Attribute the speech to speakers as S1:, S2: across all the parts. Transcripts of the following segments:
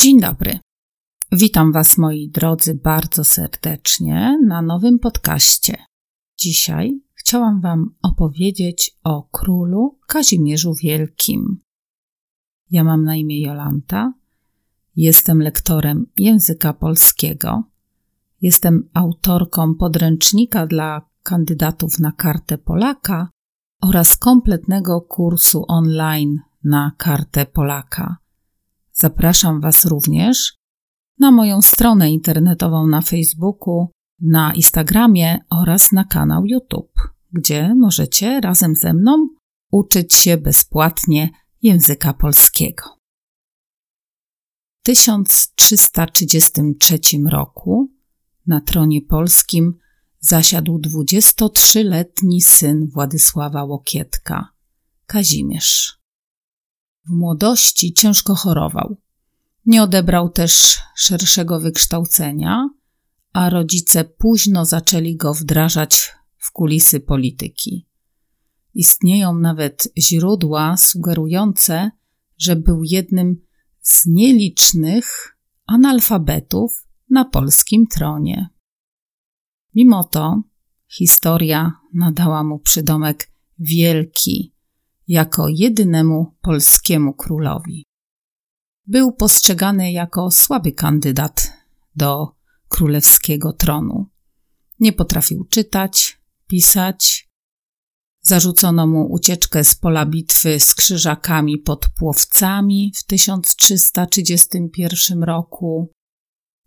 S1: Dzień dobry. Witam Was, moi drodzy, bardzo serdecznie na nowym podcaście. Dzisiaj chciałam Wam opowiedzieć o królu Kazimierzu Wielkim. Ja mam na imię Jolanta, jestem lektorem języka polskiego, jestem autorką podręcznika dla kandydatów na kartę Polaka oraz kompletnego kursu online na kartę Polaka Zapraszam Was również na moją stronę internetową na Facebooku, na Instagramie oraz na kanał YouTube, gdzie możecie razem ze mną uczyć się bezpłatnie języka polskiego. W 1333 roku na tronie polskim zasiadł 23-letni syn Władysława Łokietka, Kazimierz. W młodości ciężko chorował. Nie odebrał też szerszego wykształcenia, a rodzice późno zaczęli go wdrażać w kulisy polityki. Istnieją nawet źródła sugerujące, że był jednym z nielicznych analfabetów na polskim tronie. Mimo to historia nadała mu przydomek wielki, jako jedynemu polskiemu królowi. Był postrzegany jako słaby kandydat do królewskiego tronu. Nie potrafił czytać, pisać. Zarzucono mu ucieczkę z pola bitwy z krzyżakami pod Płowcami w 1331 roku.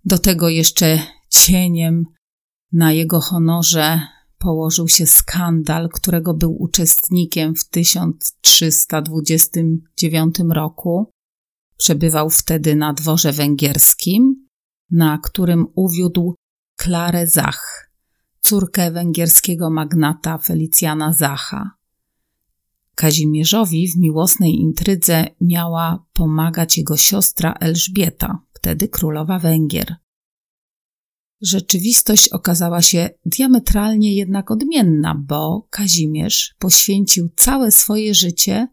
S1: Do tego jeszcze cieniem na jego honorze położył się skandal, którego był uczestnikiem w 1329 roku. Przebywał wtedy na dworze węgierskim, na którym uwiódł Klarę Zach, córkę węgierskiego magnata Felicjana Zacha. Kazimierzowi w miłosnej intrydze miała pomagać jego siostra Elżbieta, wtedy królowa Węgier. Rzeczywistość okazała się diametralnie jednak odmienna, bo Kazimierz poświęcił całe swoje życie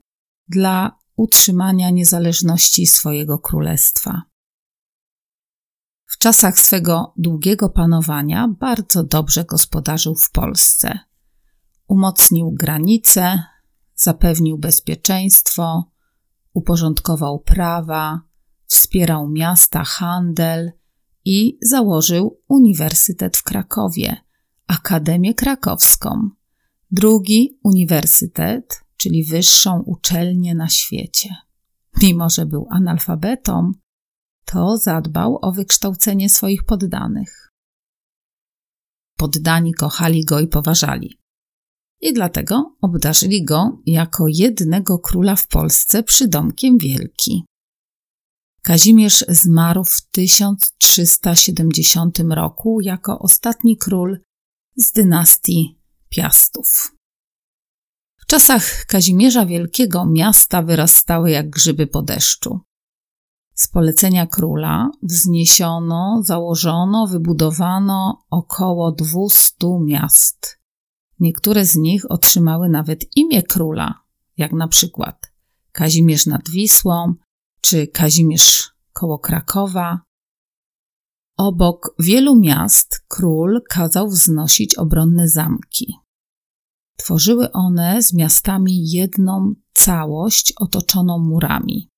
S1: dla utrzymania niezależności swojego królestwa. W czasach swego długiego panowania bardzo dobrze gospodarzył w Polsce. Umocnił granice, zapewnił bezpieczeństwo, uporządkował prawa, wspierał miasta, handel i założył Uniwersytet w Krakowie, Akademię Krakowską, drugi uniwersytet, czyli wyższą uczelnię na świecie. Mimo, że był analfabetą, to zadbał o wykształcenie swoich poddanych. Poddani kochali go i poważali. I dlatego obdarzyli go jako jednego króla w Polsce przydomkiem wielki. Kazimierz zmarł w 1370 roku jako ostatni król z dynastii Piastów. W czasach Kazimierza Wielkiego miasta wyrastały jak grzyby po deszczu. Z polecenia króla wzniesiono, założono, wybudowano około 200 miast. Niektóre z nich otrzymały nawet imię króla, jak na przykład Kazimierz nad Wisłą, czy Kazimierz koło Krakowa. Obok wielu miast król kazał wznosić obronne zamki. Tworzyły one z miastami jedną całość otoczoną murami.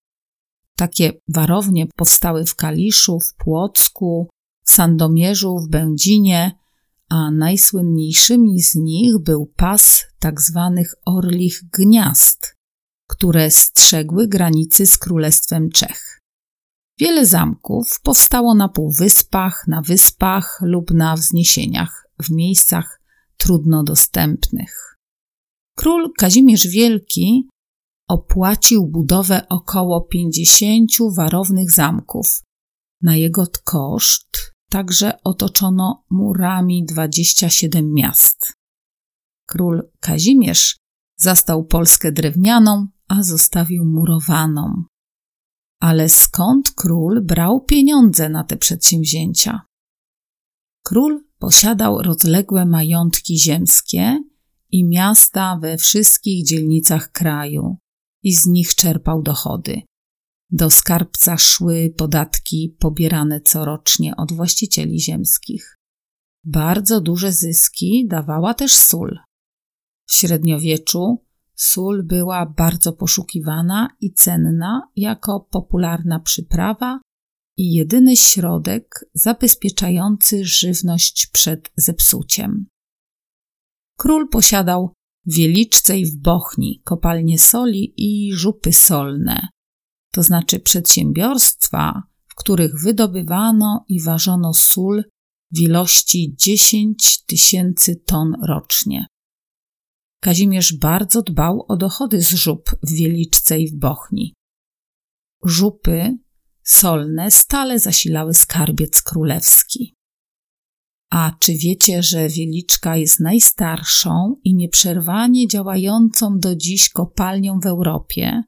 S1: Takie warownie powstały w Kaliszu, w Płocku, w Sandomierzu, w Będzinie, a najsłynniejszymi z nich był pas tak zwanych orlich gniazd, które strzegły granicy z Królestwem Czech. Wiele zamków powstało na półwyspach, na wyspach lub na wzniesieniach, w miejscach trudno dostępnych. Król Kazimierz Wielki opłacił budowę około 50 warownych zamków. Na jego koszt także otoczono murami 27 miast. Król Kazimierz zastał Polskę drewnianą, a zostawił murowaną. Ale skąd król brał pieniądze na te przedsięwzięcia? Król posiadał rozległe majątki ziemskie i miasta we wszystkich dzielnicach kraju i z nich czerpał dochody. Do skarbca szły podatki pobierane corocznie od właścicieli ziemskich. Bardzo duże zyski dawała też sól. W średniowieczu sól była bardzo poszukiwana i cenna jako popularna przyprawa i jedyny środek zabezpieczający żywność przed zepsuciem. Król posiadał w Wieliczce i w Bochni kopalnie soli i żupy solne, to znaczy przedsiębiorstwa, w których wydobywano i ważono sól w ilości 10 tysięcy ton rocznie. Kazimierz bardzo dbał o dochody z żup w Wieliczce i w Bochni. Żupy solne stale zasilały skarbiec królewski. A czy wiecie, że Wieliczka jest najstarszą i nieprzerwanie działającą do dziś kopalnią w Europie,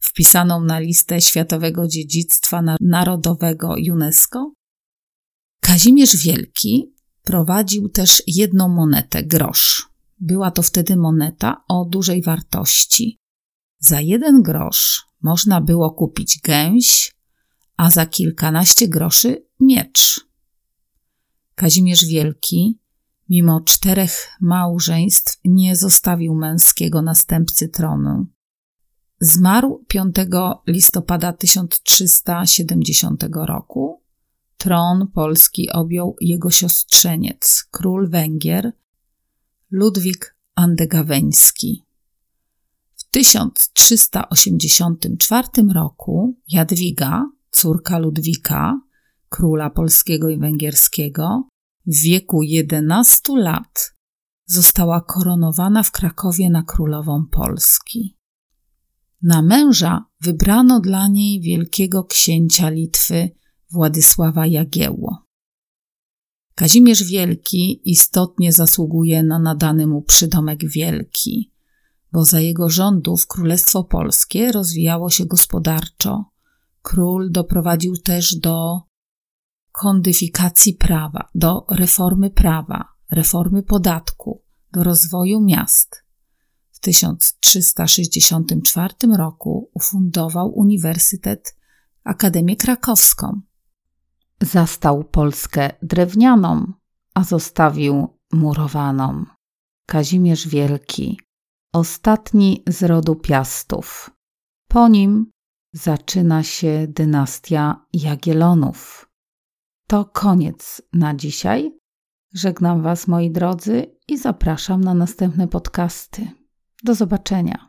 S1: wpisaną na listę Światowego Dziedzictwa Narodowego UNESCO? Kazimierz Wielki prowadził też jedną monetę, grosz. Była to wtedy moneta o dużej wartości. Za jeden grosz można było kupić gęś, a za kilkanaście groszy miecz. Kazimierz Wielki, mimo czterech małżeństw, nie zostawił męskiego następcy tronu. Zmarł 5 listopada 1370 roku. Tron polski objął jego siostrzeniec, król Węgier, Ludwik Andegaweński. W 1384 roku Jadwiga, córka Ludwika, króla polskiego i węgierskiego, w wieku 11 lat została koronowana w Krakowie na królową Polski. Na męża wybrano dla niej wielkiego księcia Litwy Władysława Jagiełło. Kazimierz Wielki istotnie zasługuje na nadany mu przydomek Wielki, bo za jego rządów Królestwo Polskie rozwijało się gospodarczo. Król doprowadził też do kondyfikacji prawa, do reformy prawa, reformy podatku, do rozwoju miast. W 1364 roku ufundował Uniwersytet Akademię Krakowską. Zastał Polskę drewnianą, a zostawił murowaną. Kazimierz Wielki, ostatni z rodu Piastów. Po nim zaczyna się dynastia Jagielonów. To koniec na dzisiaj. Żegnam Was, moi drodzy, i zapraszam na następne podcasty. Do zobaczenia.